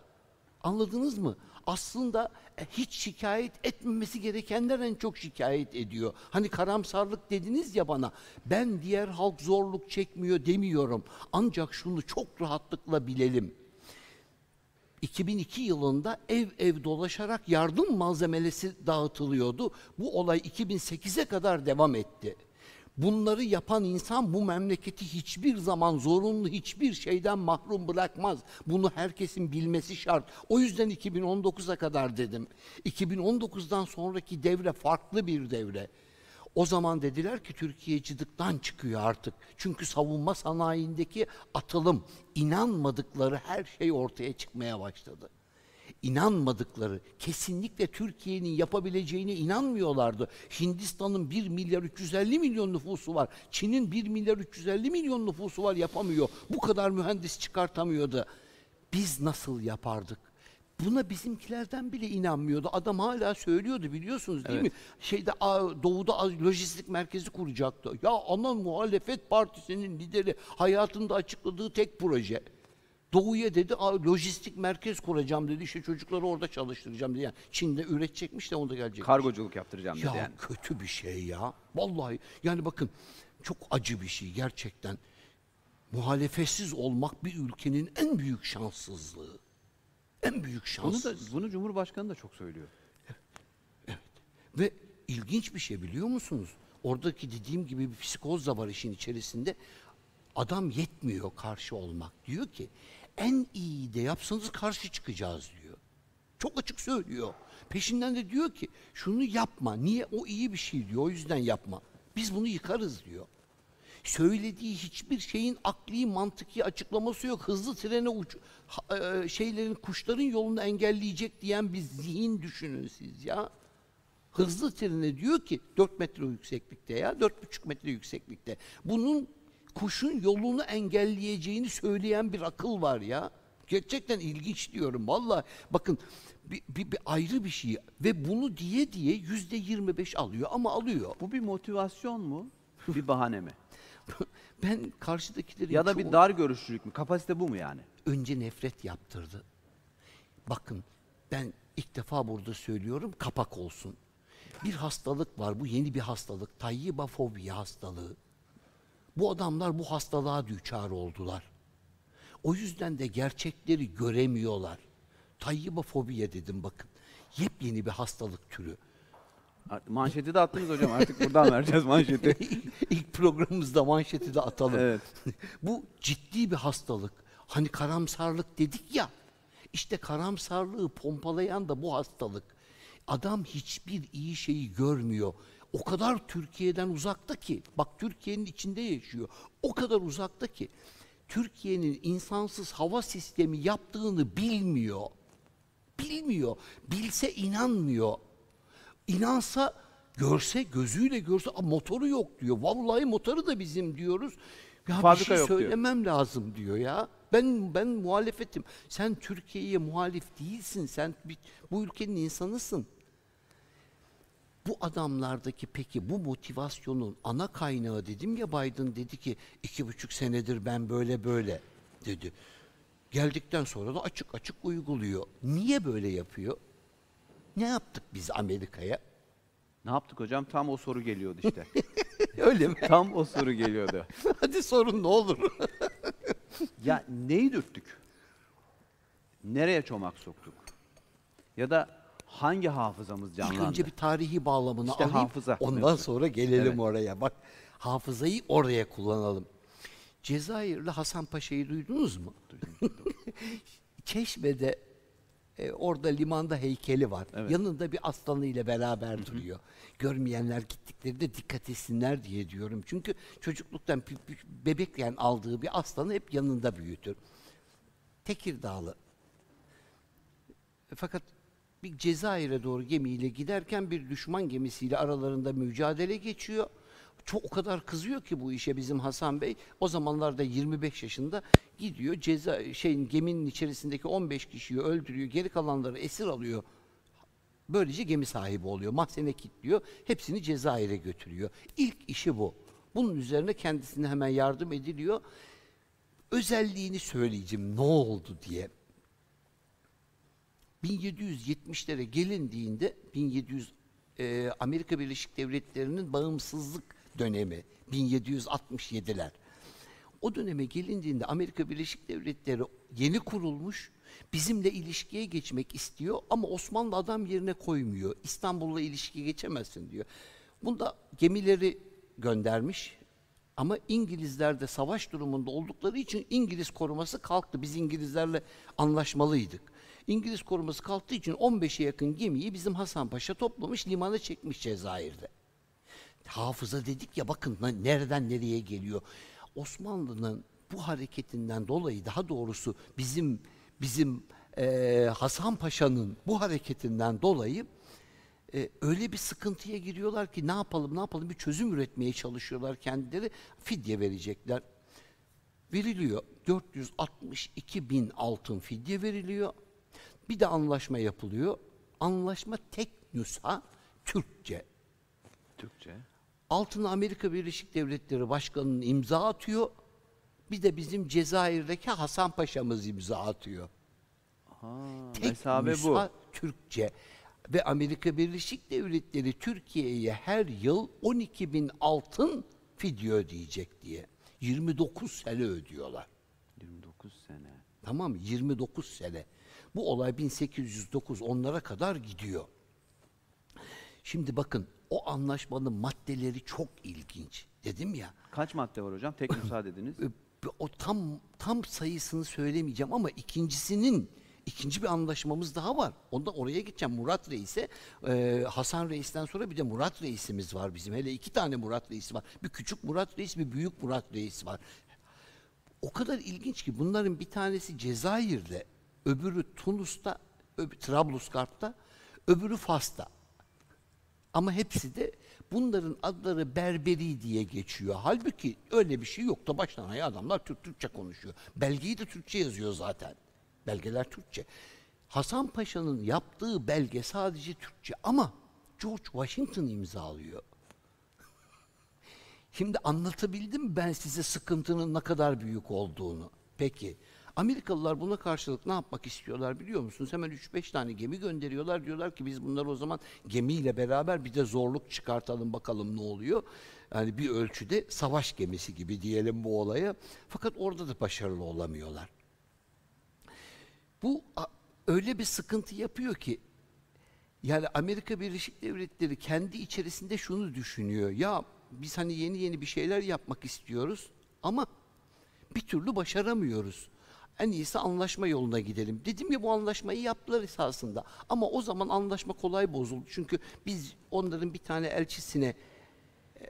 Anladınız mı? Aslında e, hiç şikayet etmemesi gerekenler en çok şikayet ediyor. Hani karamsarlık dediniz ya bana. Ben diğer halk zorluk çekmiyor demiyorum. Ancak şunu çok rahatlıkla bilelim. 2002 yılında ev ev dolaşarak yardım malzemesi dağıtılıyordu. Bu olay 2008'e kadar devam etti. Bunları yapan insan bu memleketi hiçbir zaman zorunlu hiçbir şeyden mahrum bırakmaz. Bunu herkesin bilmesi şart. O yüzden 2019'a kadar dedim. 2019'dan sonraki devre farklı bir devre. O zaman dediler ki Türkiye cıdıktan çıkıyor artık. Çünkü savunma sanayindeki atılım, inanmadıkları her şey ortaya çıkmaya başladı. İnanmadıkları, kesinlikle Türkiye'nin yapabileceğine inanmıyorlardı. Hindistan'ın 1 milyar 350 milyon nüfusu var. Çin'in 1 milyar 350 milyon nüfusu var yapamıyor. Bu kadar mühendis çıkartamıyordu. Biz nasıl yapardık? Buna bizimkilerden bile inanmıyordu. Adam hala söylüyordu biliyorsunuz değil mi? Şeyde doğuda lojistik merkezi kuracaktı. Ya ana muhalefet partisinin lideri hayatında açıkladığı tek proje. Doğuya dedi "Aa, lojistik merkez kuracağım dedi. İşte çocukları orada çalıştıracağım dedi. Yani Çin'de üretecekmiş de onda gelecek. Kargoculuk yaptıracağım dedi Ya yani. kötü bir şey ya. Vallahi yani bakın çok acı bir şey gerçekten. Muhalefetsiz olmak bir ülkenin en büyük şanssızlığı. En büyük Bunu da şanssızlığı. bunu Cumhurbaşkanı da çok söylüyor. Ve ilginç bir şey biliyor musunuz? Oradaki dediğim gibi bir psikoz da var işin içerisinde. Adam yetmiyor karşı olmak. Diyor ki en iyi de yapsanız karşı çıkacağız diyor. Çok açık söylüyor. Peşinden de diyor ki şunu yapma. Niye? O iyi bir şey diyor. O yüzden yapma. Biz bunu yıkarız diyor. Söylediği hiçbir şeyin akli mantıki açıklaması yok. Hızlı trene uç e, şeylerin kuşların yolunu engelleyecek diyen bir zihin düşünün siz ya. Hızlı trene diyor ki 4 metre yükseklikte ya 4,5 metre yükseklikte. Bunun kuşun yolunu engelleyeceğini söyleyen bir akıl var ya. Gerçekten ilginç diyorum vallahi. Bakın bir, bir, bir ayrı bir şey ve bunu diye diye yüzde 25 alıyor ama alıyor. Bu bir motivasyon mu? Bir bahane mi? ben karşıdakilerin Ya da çoğu- bir dar görüşlülük mü? Kapasite bu mu yani? önce nefret yaptırdı. Bakın ben ilk defa burada söylüyorum kapak olsun. Bir hastalık var bu yeni bir hastalık. Tayyibafobi hastalığı. Bu adamlar bu hastalığa düçar oldular. O yüzden de gerçekleri göremiyorlar. Tayyibafobiye dedim bakın. Yepyeni bir hastalık türü. Manşeti de attınız hocam. Artık buradan vereceğiz manşeti. İlk programımızda manşeti de atalım. Evet. Bu ciddi bir hastalık. Hani karamsarlık dedik ya. İşte karamsarlığı pompalayan da bu hastalık. Adam hiçbir iyi şeyi görmüyor. O kadar Türkiye'den uzakta ki, bak Türkiye'nin içinde yaşıyor. O kadar uzakta ki Türkiye'nin insansız hava sistemi yaptığını bilmiyor. Bilmiyor. Bilse inanmıyor. İnansa görse gözüyle görse "Aa, motoru yok diyor. Vallahi motoru da bizim diyoruz. Ya Fabrika bir şey yok diyor. söylemem lazım diyor ya. Ben ben muhalefetim. Sen Türkiye'ye muhalif değilsin. Sen bir- bu ülkenin insanısın. Bu adamlardaki peki bu motivasyonun ana kaynağı dedim ya Biden dedi ki iki buçuk senedir ben böyle böyle dedi. Geldikten sonra da açık açık uyguluyor. Niye böyle yapıyor? Ne yaptık biz Amerika'ya? Ne yaptık hocam? Tam o soru geliyordu işte. Öyle mi? Tam o soru geliyordu. Hadi sorun ne olur. Ya neyi dürttük? Nereye çomak soktuk? Ya da hangi hafızamız İlk canlandı? önce bir tarihi bağlamını İşte alayım. hafıza. Ondan Evet. sonra gelelim Evet. oraya. Bak hafızayı oraya kullanalım. Cezayirli Hasan Paşa'yı duydunuz mu? Çeşme'de e, orada limanda heykeli var. Evet. Yanında bir aslanıyla beraber duruyor. Görmeyenler gittiklerinde dikkat etsinler diye diyorum. Çünkü çocukluktan bebekken aldığı bir aslanı hep yanında büyütür. Tekirdağlı. Fakat bir Cezayir'e doğru gemiyle giderken bir düşman gemisiyle aralarında mücadele geçiyor. Çok o kadar kızıyor ki bu işe bizim Hasan Bey. O zamanlarda 25 yaşında gidiyor ceza şeyin geminin içerisindeki 15 kişiyi öldürüyor. Geri kalanları esir alıyor. Böylece gemi sahibi oluyor. Mahzene kilitliyor. Hepsini Cezayir'e götürüyor. İlk işi bu. Bunun üzerine kendisine hemen yardım ediliyor. Özelliğini söyleyeceğim ne oldu diye. 1770'lere gelindiğinde 1700 e, Amerika Birleşik Devletleri'nin bağımsızlık dönemi 1767'ler. O döneme gelindiğinde Amerika Birleşik Devletleri yeni kurulmuş, bizimle ilişkiye geçmek istiyor ama Osmanlı adam yerine koymuyor. İstanbul'la ilişkiye geçemezsin diyor. Bunda gemileri göndermiş ama İngilizler de savaş durumunda oldukları için İngiliz koruması kalktı. Biz İngilizlerle anlaşmalıydık. İngiliz koruması kalktığı için 15'e yakın gemiyi bizim Hasan Paşa toplamış, limana çekmiş Cezayir'de. Hafıza dedik ya bakın nereden nereye geliyor. Osmanlı'nın bu hareketinden dolayı daha doğrusu bizim bizim eee, Hasan Paşa'nın bu hareketinden dolayı e, öyle bir sıkıntıya giriyorlar ki ne yapalım ne yapalım bir çözüm üretmeye çalışıyorlar kendileri fidye verecekler. Veriliyor 462 bin altın fidye veriliyor. Bir de anlaşma yapılıyor. Anlaşma tek nüsha Türkçe. Türkçe. Altına Amerika Birleşik Devletleri Başkanı'nın imza atıyor. Bir de bizim Cezayir'deki Hasan Paşa'mız imza atıyor. Ha, Tek mesabe bu. Türkçe. Ve Amerika Birleşik Devletleri Türkiye'ye her yıl 12 bin altın fidye ödeyecek diye. 29 sene ödüyorlar. 29 sene. Tamam mı? 29 sene. Bu olay 1809 onlara kadar gidiyor. Şimdi bakın o anlaşmanın maddeleri çok ilginç. Dedim ya. Kaç madde var hocam? Tek müsaade ediniz. O tam tam sayısını söylemeyeceğim ama ikincisinin ikinci bir anlaşmamız daha var. Onda oraya gideceğim Murat Reis'e. e, Hasan Reis'ten sonra bir de Murat Reis'imiz var bizim. Hele iki tane Murat Reis var. Bir küçük Murat Reis, bir büyük Murat Reis var. O kadar ilginç ki bunların bir tanesi Cezayir'de, öbürü Tunus'ta, öbürü Trablusgarp'ta, öbürü Fas'ta. Ama hepsi de bunların adları Berberi diye geçiyor. Halbuki öyle bir şey yok da baştan ayağa adamlar Türk Türkçe konuşuyor. Belgeyi de Türkçe yazıyor zaten. Belgeler Türkçe. Hasan Paşa'nın yaptığı belge sadece Türkçe ama George Washington imzalıyor. Şimdi anlatabildim ben size sıkıntının ne kadar büyük olduğunu? Peki. Amerikalılar buna karşılık ne yapmak istiyorlar biliyor musunuz? Hemen 3-5 tane gemi gönderiyorlar. Diyorlar ki biz bunları o zaman gemiyle beraber bir de zorluk çıkartalım bakalım ne oluyor. Yani bir ölçüde savaş gemisi gibi diyelim bu olaya. Fakat orada da başarılı olamıyorlar. Bu öyle bir sıkıntı yapıyor ki Yani Amerika Birleşik Devletleri kendi içerisinde şunu düşünüyor. Ya biz hani yeni yeni bir şeyler yapmak istiyoruz ama bir türlü başaramıyoruz. En iyisi anlaşma yoluna gidelim. Dedim ya bu anlaşmayı yaptılar esasında. Ama o zaman anlaşma kolay bozuldu. Çünkü biz onların bir tane elçisine e,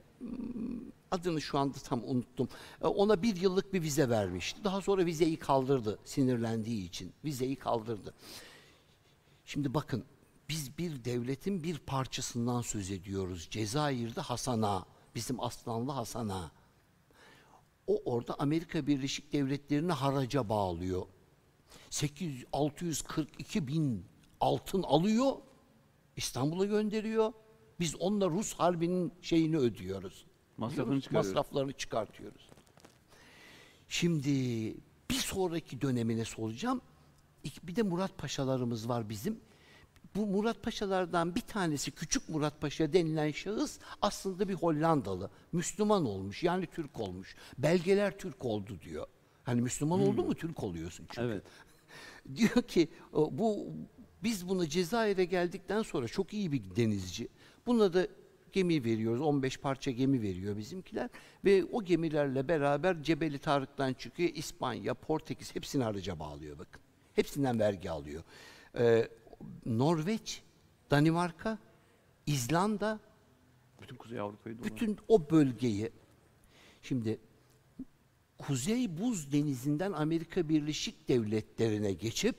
adını şu anda tam unuttum. E, Ona bir yıllık bir vize vermişti. Daha sonra vizeyi kaldırdı sinirlendiği için. Vizeyi kaldırdı. Şimdi bakın biz bir devletin bir parçasından söz ediyoruz. Cezayir'de Hasan Ağa, bizim Aslanlı Hasan Ağa. O orada Amerika Birleşik Devletleri'ni haraca bağlıyor. 800, 642 bin altın alıyor, İstanbul'a gönderiyor. Biz onunla Rus Harbi'nin şeyini ödüyoruz. Masrafını çıkarıyoruz. Masraflarını çıkartıyoruz. Şimdi bir sonraki dönemine soracağım. Bir de Murat Paşalarımız var bizim. Bu Murat Paşalardan bir tanesi Küçük Murat Paşa denilen şahıs aslında bir Hollandalı. Müslüman olmuş yani Türk olmuş. Belgeler Türk oldu diyor. Hani Müslüman oldu mu Türk oluyorsun çünkü. Evet. Diyor ki bu biz bunu Cezayir'e geldikten sonra çok iyi bir denizci. Buna da gemi veriyoruz. 15 parça gemi veriyor bizimkiler ve o gemilerle beraber Cebeli Tarık'tan çıkıyor. İspanya, Portekiz hepsini haraca bağlıyor bakın. Hepsinden vergi alıyor. Ee, Norveç, Danimarka, İzlanda, Bütün Kuzey Avrupa'yı bütün o bölgeyi şimdi Kuzey Buz Denizi'nden Amerika Birleşik Devletleri'ne geçip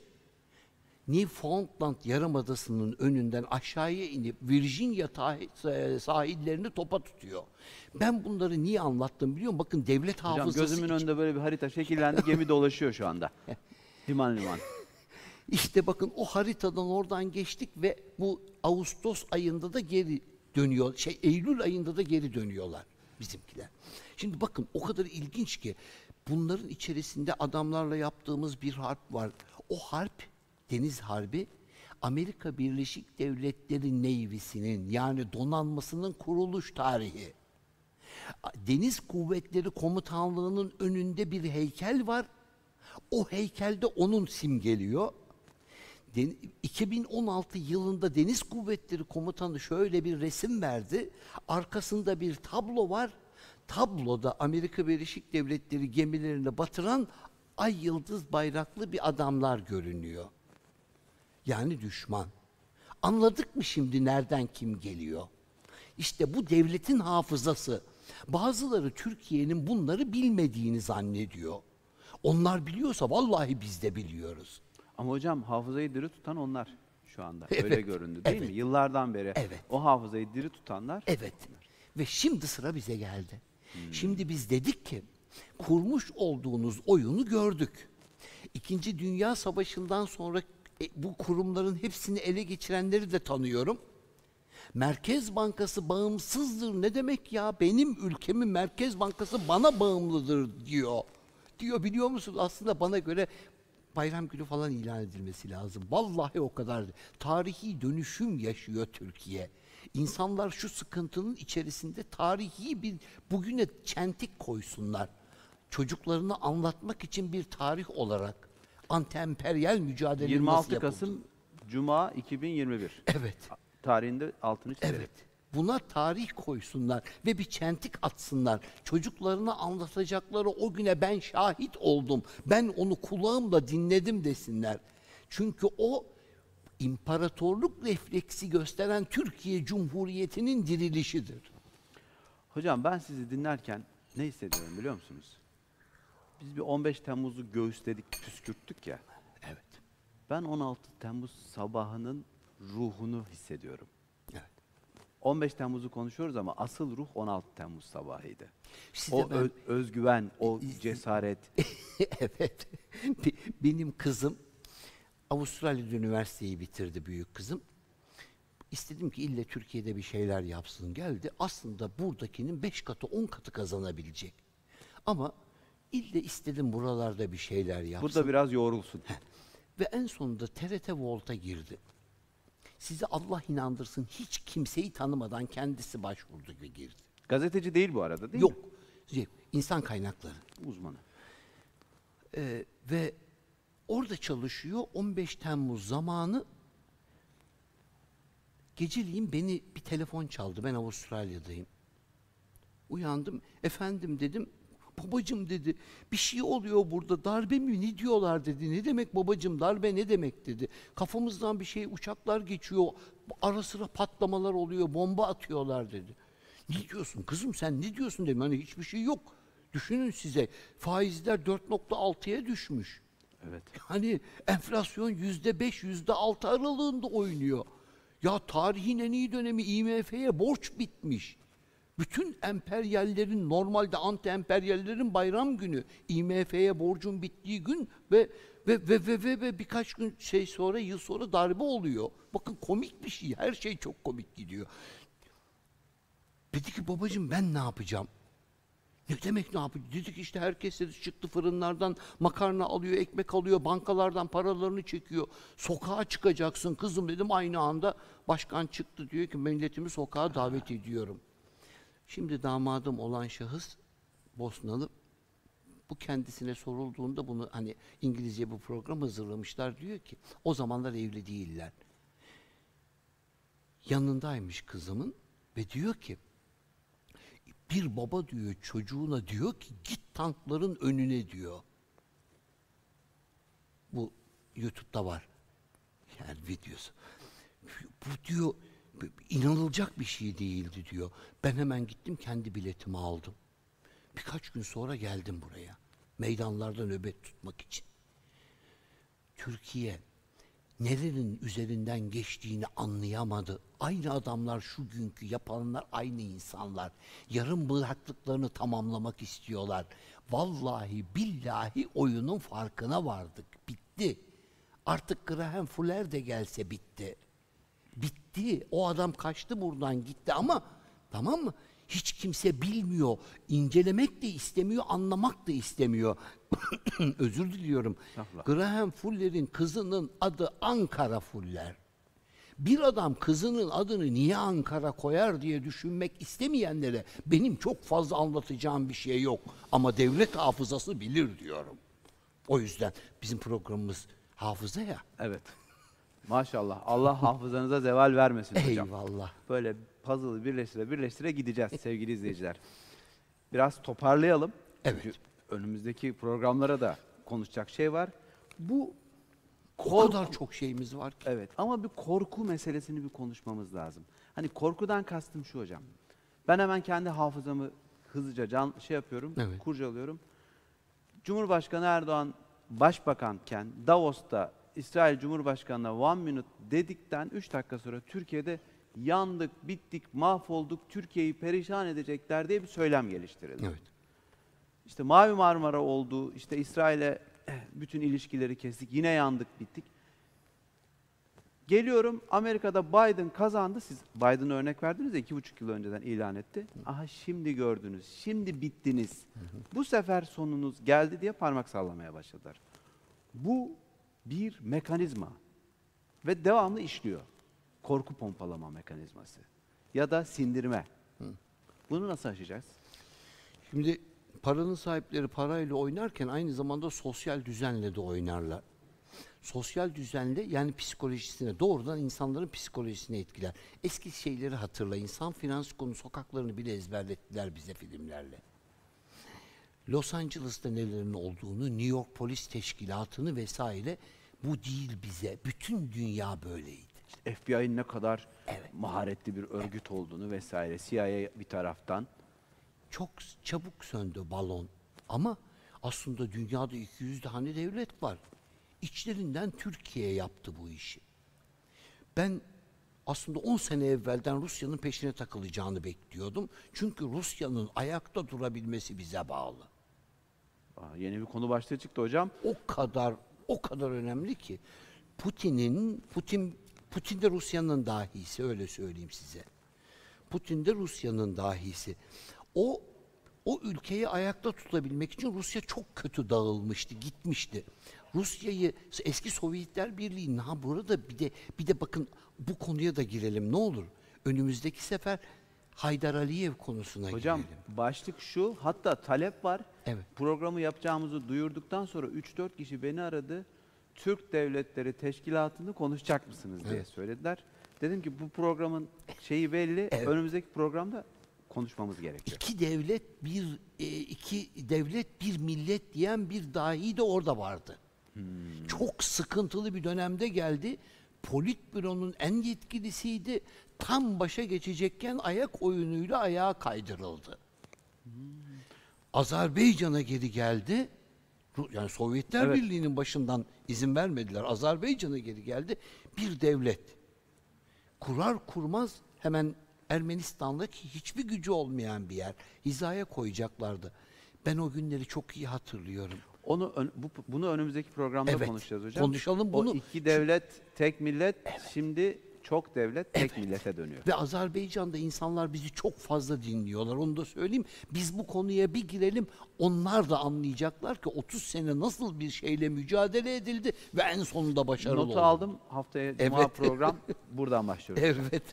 Newfoundland Yarımadası'nın önünden aşağıya inip Virginia sahillerini topa tutuyor. Ben bunları niye anlattım biliyor musun? Bakın devlet Hocam hafızası gözümün iç- önünde böyle bir harita şekillendi. Gemi dolaşıyor şu anda. Liman liman. İşte bakın o haritadan oradan geçtik ve bu Ağustos ayında da geri dönüyor. Şey Eylül ayında da geri dönüyorlar bizimkiler. Şimdi bakın o kadar ilginç ki bunların içerisinde adamlarla yaptığımız bir harp var. O harp Deniz Harbi Amerika Birleşik Devletleri Navy'sinin yani donanmasının kuruluş tarihi. Deniz Kuvvetleri Komutanlığı'nın önünde bir heykel var. O heykelde onun simgeliyor. Den- 2016 yılında Deniz Kuvvetleri Komutanı şöyle bir resim verdi. Arkasında bir tablo var. Tabloda Amerika Birleşik Devletleri gemilerini batıran ay yıldız bayraklı bir adamlar görünüyor. Yani düşman. Anladık mı şimdi nereden kim geliyor? İşte bu devletin hafızası. Bazıları Türkiye'nin bunları bilmediğini zannediyor. Onlar biliyorsa vallahi biz de biliyoruz. Ama hocam hafızayı diri tutan onlar şu anda. Evet, Öyle göründü değil evet. mi? Yıllardan beri Evet. o hafızayı diri tutanlar Evet. Ve şimdi sıra bize geldi. Hmm. Şimdi biz dedik ki kurmuş olduğunuz oyunu gördük. İkinci Dünya Savaşı'ndan sonra e, bu kurumların hepsini ele geçirenleri de tanıyorum. Merkez Bankası bağımsızdır ne demek ya? Benim ülkemin Merkez Bankası bana bağımlıdır diyor. Diyor biliyor musun? Aslında bana göre bayram günü falan ilan edilmesi lazım. Vallahi o kadar. Tarihi dönüşüm yaşıyor Türkiye. İnsanlar şu sıkıntının içerisinde tarihi bir bugüne çentik koysunlar. Çocuklarını anlatmak için bir tarih olarak anti-emperyal mücadele 26 Kasım Cuma 2021 Evet. tarihinde altını çizelim. Evet. Buna tarih koysunlar ve bir çentik atsınlar. Çocuklarına anlatacakları o güne ben şahit oldum. Ben onu kulağımla dinledim desinler. Çünkü o imparatorluk refleksi gösteren Türkiye Cumhuriyeti'nin dirilişidir. Hocam ben sizi dinlerken ne hissediyorum biliyor musunuz? Biz bir 15 Temmuz'u göğüsledik, püskürttük ya. Evet. Ben 16 Temmuz sabahının ruhunu hissediyorum. Evet. 15 Temmuz'u konuşuyoruz ama asıl ruh 16 Temmuz sabahıydı. Size o ben- özgüven, o cesaret. evet. Be- Benim kızım Avustralya'da üniversiteyi bitirdi büyük kızım. İstedim ki ille Türkiye'de bir şeyler yapsın geldi. Aslında buradakinin beş katı on katı kazanabilecek. Ama ille istedim buralarda bir şeyler yapsın. Burada biraz yoğrulsun. Ve en sonunda TRT Volt'a girdi. Sizi Allah inandırsın hiç kimseyi tanımadan kendisi başvurdu ve girdi. Gazeteci değil bu arada değil Yok. mi? Şey, insan kaynakları. Uzmanı. Ee, ve orada çalışıyor 15 Temmuz zamanı Geceliğin beni bir telefon çaldı. Ben Avustralya'dayım. Uyandım. Efendim dedim. Babacım dedi. Bir şey oluyor burada. Darbe mi ne diyorlar dedi. Ne demek babacım darbe ne demek dedi. Kafamızdan bir şey uçaklar geçiyor. Ara sıra patlamalar oluyor. Bomba atıyorlar dedi. Ne diyorsun kızım sen ne diyorsun dedim. Hani hiçbir şey yok. Düşünün size faizler 4.6'ya düşmüş. Evet. Hani enflasyon yüzde beş, yüzde altı aralığında oynuyor. Ya tarihin en iyi dönemi IMF'ye borç bitmiş. Bütün emperyallerin normalde anti emperyallerin bayram günü IMF'ye borcun bittiği gün ve ve ve ve ve, ve birkaç gün şey sonra yıl sonra darbe oluyor. Bakın komik bir şey. Her şey çok komik gidiyor. Dedi ki babacığım ben ne yapacağım? Ne demek ne yapıyor? Dedik işte herkes dedi çıktı fırınlardan makarna alıyor, ekmek alıyor, bankalardan paralarını çekiyor. Sokağa çıkacaksın kızım dedim. Aynı anda başkan çıktı diyor ki milletimi sokağa davet ediyorum. Şimdi damadım olan şahıs Bosnalı. Bu kendisine sorulduğunda bunu hani İngilizce bu program hazırlamışlar diyor ki o zamanlar evli değiller. Yanındaymış kızımın ve diyor ki bir baba diyor çocuğuna diyor ki git tankların önüne diyor. Bu YouTube'da var. Yani videosu. Bu diyor inanılacak bir şey değildi diyor. Ben hemen gittim kendi biletimi aldım. Birkaç gün sonra geldim buraya. Meydanlarda nöbet tutmak için. Türkiye nerenin üzerinden geçtiğini anlayamadı. Aynı adamlar şu günkü yapanlar aynı insanlar. Yarım bıraktıklarını tamamlamak istiyorlar. Vallahi billahi oyunun farkına vardık. Bitti. Artık Graham Fuller de gelse bitti. Bitti. O adam kaçtı buradan gitti ama tamam mı? Hiç kimse bilmiyor. İncelemek de istemiyor, anlamak da istemiyor. Özür diliyorum. Estağfurullah. Graham Fuller'in kızının adı Ankara Fuller. Bir adam kızının adını niye Ankara koyar diye düşünmek istemeyenlere benim çok fazla anlatacağım bir şey yok. Ama devlet hafızası bilir diyorum. O yüzden bizim programımız hafıza ya. Evet. Maşallah. Allah hafızanıza zeval vermesin hocam. Eyvallah. Böyle puzzle'ı birleştire birleştire gideceğiz sevgili izleyiciler. Biraz toparlayalım. Evet. Çünkü önümüzdeki programlara da konuşacak şey var. Bu O korku- kadar çok şeyimiz var ki. Evet ama bir korku meselesini bir konuşmamız lazım. Hani korkudan kastım şu hocam. Ben hemen kendi hafızamı hızlıca can şey yapıyorum, Evet. kurcalıyorum. Cumhurbaşkanı Erdoğan başbakanken Davos'ta İsrail Cumhurbaşkanı'na one minute dedikten 3 dakika sonra Türkiye'de yandık, bittik, mahvolduk, Türkiye'yi perişan edecekler diye bir söylem geliştirildi. Evet. İşte Mavi Marmara oldu, işte İsrail'e bütün ilişkileri kestik, yine yandık, bittik. Geliyorum Amerika'da Biden kazandı. Siz Biden'a örnek verdiniz ya iki buçuk yıl önceden ilan etti. Aha şimdi gördünüz, şimdi bittiniz. Bu sefer sonunuz geldi diye parmak sallamaya başladılar. Bu bir mekanizma ve devamlı işliyor. Korku pompalama mekanizması ya da sindirme. Bunu nasıl aşacağız? Şimdi paranın sahipleri parayla oynarken aynı zamanda sosyal düzenle de oynarlar. Sosyal düzenle yani psikolojisine doğrudan insanların psikolojisine etkiler. Eski şeyleri hatırlayın. San Francisco'nun sokaklarını bile ezberlettiler bize filmlerle. Los Angeles'ta nelerin olduğunu, New York Polis Teşkilatı'nı vesaire bu değil bize. Bütün dünya böyleydi. FBI'nin ne kadar Evet. maharetli bir örgüt olduğunu vesaire CIA bir taraftan çok çabuk söndü balon. Ama aslında dünyada 200 tane devlet var. İçlerinden Türkiye yaptı bu işi. Ben aslında 10 sene evvelden Rusya'nın peşine takılacağını bekliyordum. Çünkü Rusya'nın ayakta durabilmesi bize bağlı. Aa, yeni bir konu başlığı çıktı hocam. O kadar o kadar önemli ki Putin'in Putin Putin de Rusya'nın dahisi öyle söyleyeyim size. Putin de Rusya'nın dahisi. O o ülkeyi ayakta tutabilmek için Rusya çok kötü dağılmıştı, gitmişti. Rusya'yı eski Sovyetler Birliği ha burada bir de bir de bakın bu konuya da girelim ne olur. Önümüzdeki sefer Haydar Aliyev konusuna Hocam girelim. başlık şu hatta talep var. Evet. Programı yapacağımızı duyurduktan sonra 3-4 kişi beni aradı. Türk Devletleri Teşkilatı'nı konuşacak mısınız diye Evet. söylediler. Dedim ki bu programın şeyi belli. Evet. Önümüzdeki programda konuşmamız gerekiyor. İki devlet bir e, iki devlet bir millet diyen bir dahi de orada vardı. Çok sıkıntılı bir dönemde geldi. Politbüro'nun en yetkilisiydi. Tam başa geçecekken ayak oyunuyla ayağa kaydırıldı. Azerbaycan'a geri geldi. Yani Sovyetler Evet. Birliği'nin başından izin vermediler. Azerbaycan'a geri geldi. Bir devlet kurar kurmaz hemen Ermenistan'daki hiçbir gücü olmayan bir yer hizaya koyacaklardı. Ben o günleri çok iyi hatırlıyorum. Onu ön- bu, bunu önümüzdeki programda Evet, konuşacağız hocam. konuşalım bunu. O iki devlet, tek millet şimdi çok devlet, tek millete dönüyor. Ve Azerbaycan'da insanlar bizi çok fazla dinliyorlar. Onu da söyleyeyim. Biz bu konuya bir girelim. Onlar da anlayacaklar ki 30 sene nasıl bir şeyle mücadele edildi ve en sonunda başarılı Notu oldu. aldım. Haftaya cuma Evet. program buradan başlıyoruz. Evet.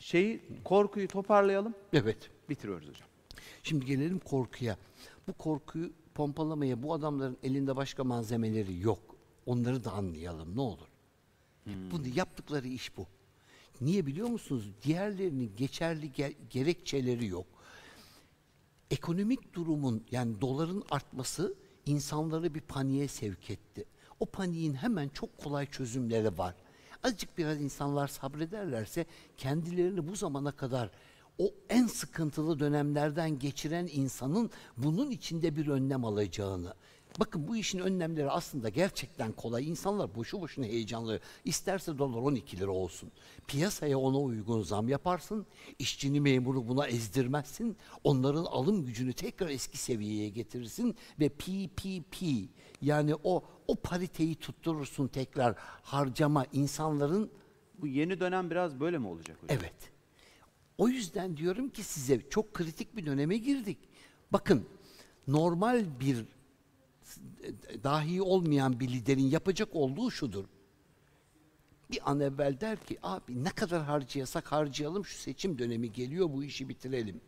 Şeyi korkuyu toparlayalım. evet. Bitiriyoruz hocam. Şimdi gelelim korkuya. Bu korkuyu pompalamaya bu adamların elinde başka malzemeleri yok. Onları da anlayalım ne olur. Bunu yaptıkları iş bu. Niye biliyor musunuz? Diğerlerinin geçerli ge- gerekçeleri yok. Ekonomik durumun yani doların artması insanları bir paniğe sevk etti. O paniğin hemen çok kolay çözümleri var. Azıcık biraz insanlar sabrederlerse kendilerini bu zamana kadar o en sıkıntılı dönemlerden geçiren insanın bunun içinde bir önlem alacağını. Bakın bu işin önlemleri aslında gerçekten kolay. İnsanlar boşu boşuna heyecanlı. İsterse dolar 12 lira olsun. Piyasaya ona uygun zam yaparsın. İşçini memuru buna ezdirmezsin. Onların alım gücünü tekrar eski seviyeye getirirsin ve PPP yani o o pariteyi tutturursun tekrar harcama insanların Bu yeni dönem biraz böyle mi olacak hocam? Evet. O yüzden diyorum ki size çok kritik bir döneme girdik. Bakın normal bir dahi olmayan bir liderin yapacak olduğu şudur. Bir an evvel der ki abi ne kadar harcayasak harcayalım şu seçim dönemi geliyor bu işi bitirelim.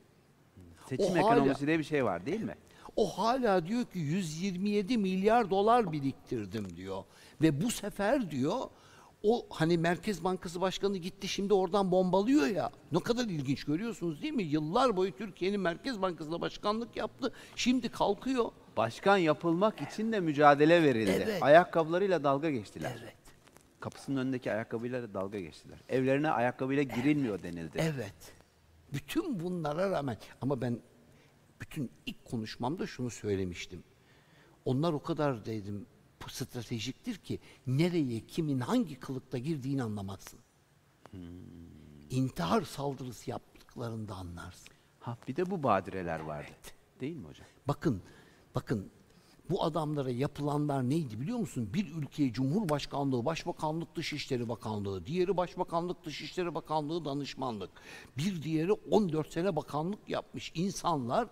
Seçim O hala- ekonomisi diye bir şey var değil mi? O hala diyor ki 127 milyar dolar biriktirdim diyor. Ve bu sefer diyor o hani Merkez Bankası Başkanı gitti şimdi oradan bombalıyor ya. Ne kadar ilginç görüyorsunuz değil mi? Yıllar boyu Türkiye'nin Merkez Bankası'na başkanlık yaptı. Şimdi kalkıyor. Başkan yapılmak için de mücadele verildi. Evet. Ayakkabılarıyla dalga geçtiler. Evet. Kapısının önündeki ayakkabıyla da dalga geçtiler. Evlerine ayakkabıyla girilmiyor denildi. Evet. Bütün bunlara rağmen ama ben bütün ilk konuşmamda şunu söylemiştim. Onlar o kadar dedim stratejiktir ki nereye kimin hangi kılıkta girdiğini anlamazsın. İntihar saldırısı yaptıklarında anlarsın. Ha bir de bu badireler vardı. Değil mi hocam? Bakın, bakın bu adamlara yapılanlar neydi biliyor musun? Bir ülkeye Cumhurbaşkanlığı, Başbakanlık, Dışişleri Bakanlığı, diğeri Başbakanlık, Dışişleri Bakanlığı, Danışmanlık. Bir diğeri 14 sene bakanlık yapmış insanlar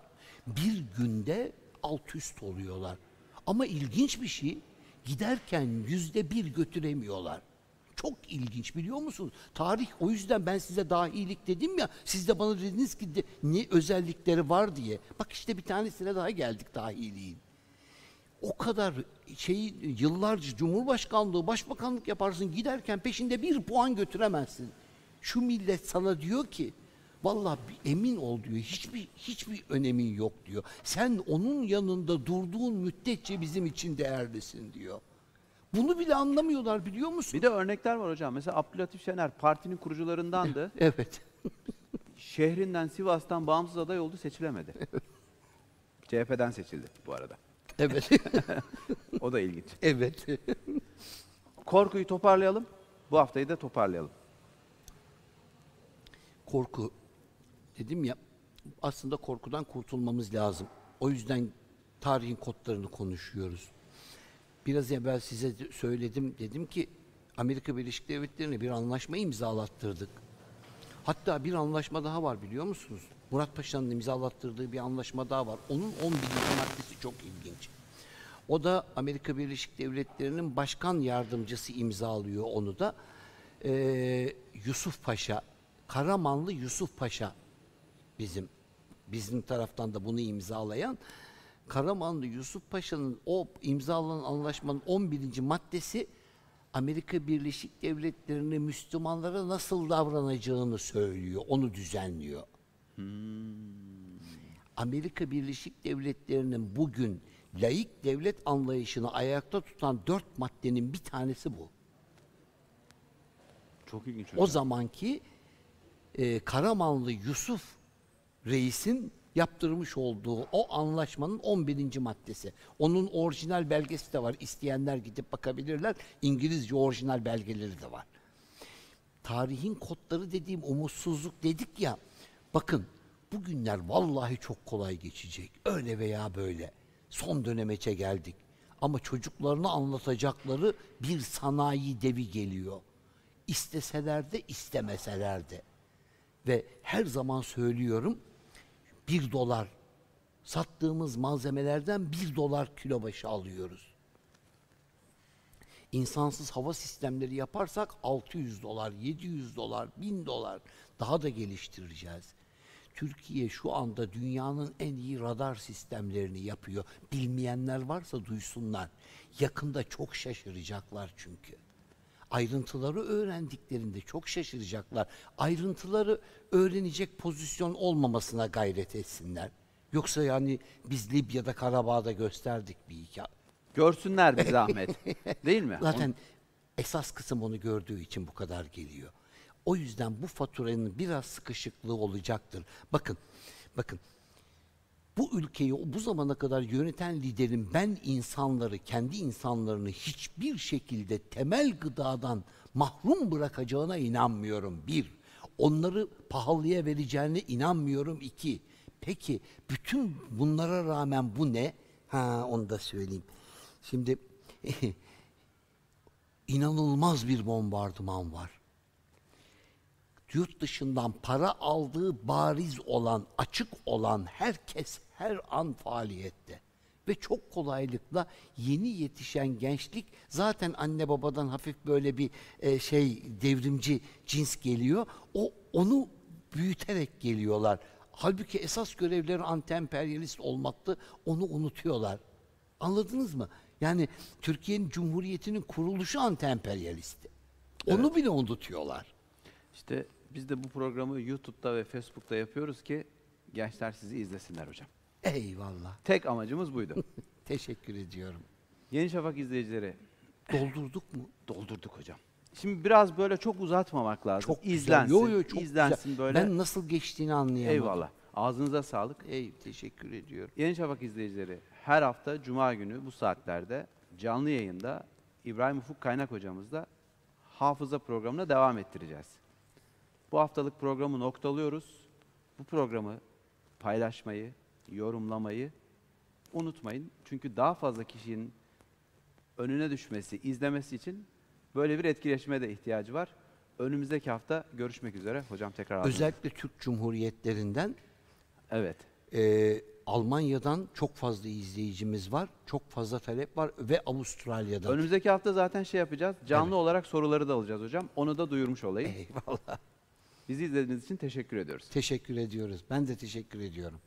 bir günde alt üst oluyorlar. Ama ilginç bir şey giderken yüzde bir götüremiyorlar. Çok ilginç biliyor musunuz? Tarih o yüzden ben size dahilik dedim ya. Siz de bana dediniz ki de, ne özellikleri var diye. Bak işte bir tanesine daha geldik dahiliğin. O kadar şeyi yıllarca Cumhurbaşkanlığı, Başbakanlık yaparsın giderken peşinde bir puan götüremezsin. Şu millet sana diyor ki vallahi emin ol diyor. Hiçbir hiçbir önemin yok diyor. Sen onun yanında durduğun müddetçe bizim için değerlisin diyor. Bunu bile anlamıyorlar biliyor musun? Bir de örnekler var hocam. Mesela Abdülatif Şener partinin kurucularındandı. Evet. Şehrinden Sivas'tan bağımsız aday oldu seçilemedi. CHP'den seçildi bu arada. Evet. O da ilginç. evet. Korkuyu toparlayalım. Bu haftayı da toparlayalım. korku dedim ya aslında korkudan kurtulmamız lazım. O yüzden tarihin kodlarını konuşuyoruz. Biraz evvel size de söyledim dedim ki Amerika Birleşik Devletleri'ne bir anlaşma imzalattırdık. Hatta bir anlaşma daha var biliyor musunuz? Murat Paşa'nın imzalattırdığı bir anlaşma daha var. Onun 11. maddesi çok ilginç. O da Amerika Birleşik Devletleri'nin başkan yardımcısı imzalıyor onu da. Ee, Yusuf Paşa, Karamanlı Yusuf Paşa bizim bizim taraftan da bunu imzalayan Karamanlı Yusuf Paşa'nın o imzalanan anlaşmanın 11. maddesi Amerika Birleşik Devletleri'nin Müslümanlara nasıl davranacağını söylüyor, onu düzenliyor. Amerika Birleşik Devletleri'nin bugün laik devlet anlayışını ayakta tutan dört maddenin bir tanesi bu. Çok ilginç O hocam. zamanki e, Karamanlı Yusuf Reis'in yaptırmış olduğu o anlaşmanın 11. maddesi. Onun orijinal belgesi de var. İsteyenler gidip bakabilirler. İngilizce orijinal belgeleri de var. Tarihin kodları dediğim umutsuzluk dedik ya. Bakın bugünler vallahi çok kolay geçecek. Öyle veya böyle. Son dönemeçe geldik. Ama çocuklarına anlatacakları bir sanayi devi geliyor. İsteseler de istemeseler de. Ve her zaman söylüyorum bir dolar sattığımız malzemelerden bir dolar kilo başı alıyoruz. İnsansız hava sistemleri yaparsak 600 dolar, 700 dolar, 1000 dolar daha da geliştireceğiz. Türkiye şu anda dünyanın en iyi radar sistemlerini yapıyor. Bilmeyenler varsa duysunlar. Yakında çok şaşıracaklar çünkü. Ayrıntıları öğrendiklerinde çok şaşıracaklar. Ayrıntıları öğrenecek pozisyon olmamasına gayret etsinler. Yoksa yani biz Libya'da Karabağ'da gösterdik bir hikaye. Görsünler bir zahmet. Değil mi? Zaten esas kısım onu gördüğü için bu kadar geliyor. O yüzden bu faturanın biraz sıkışıklığı olacaktır. Bakın, bakın. Bu ülkeyi bu zamana kadar yöneten liderin ben insanları, kendi insanlarını hiçbir şekilde temel gıdadan mahrum bırakacağına inanmıyorum. Bir, onları pahalıya vereceğine inanmıyorum. İki, peki bütün bunlara rağmen bu ne? Ha onu da söyleyeyim. Şimdi inanılmaz bir bombardıman var. Yurt dışından para aldığı bariz olan, açık olan herkes her an faaliyette. Ve çok kolaylıkla yeni yetişen gençlik zaten anne babadan hafif böyle bir e, şey devrimci cins geliyor. O onu büyüterek geliyorlar. Halbuki esas görevleri anti-emperyalist olmaktı. Onu unutuyorlar. Anladınız mı? Yani Türkiye'nin Cumhuriyeti'nin kuruluşu anti-emperyalistti. Onu bile unutuyorlar. İşte biz de bu programı YouTube'da ve Facebook'ta yapıyoruz ki gençler sizi izlesinler hocam. Eyvallah. Tek amacımız buydu. Teşekkür ediyorum. Yeni Şafak izleyicileri Doldurduk mu? doldurduk hocam. Şimdi biraz böyle çok uzatmamak lazım. Çok güzel. İzlensin, Yo, yo, çok izlensin güzel. böyle. Ben nasıl geçtiğini anlayamadım. Eyvallah. Ağzınıza sağlık. Ey teşekkür ediyorum. Yeni Şafak izleyicileri her hafta Cuma günü bu saatlerde canlı yayında İbrahim Ufuk Kaynak hocamızla hafıza programına devam ettireceğiz. Bu haftalık programı noktalıyoruz. Bu programı paylaşmayı, yorumlamayı unutmayın. Çünkü daha fazla kişinin önüne düşmesi, izlemesi için böyle bir etkileşime de ihtiyacı var. Önümüzdeki hafta görüşmek üzere. Hocam tekrar Özellikle Türk Cumhuriyetlerinden Evet. e, Almanya'dan çok fazla izleyicimiz var. Çok fazla talep var ve Avustralya'dan. Önümüzdeki hafta zaten şey yapacağız. Canlı olarak soruları da alacağız hocam. Onu da duyurmuş olayım. Eyvallah. Bizi izlediğiniz için teşekkür ediyoruz. Teşekkür ediyoruz. Ben de teşekkür ediyorum.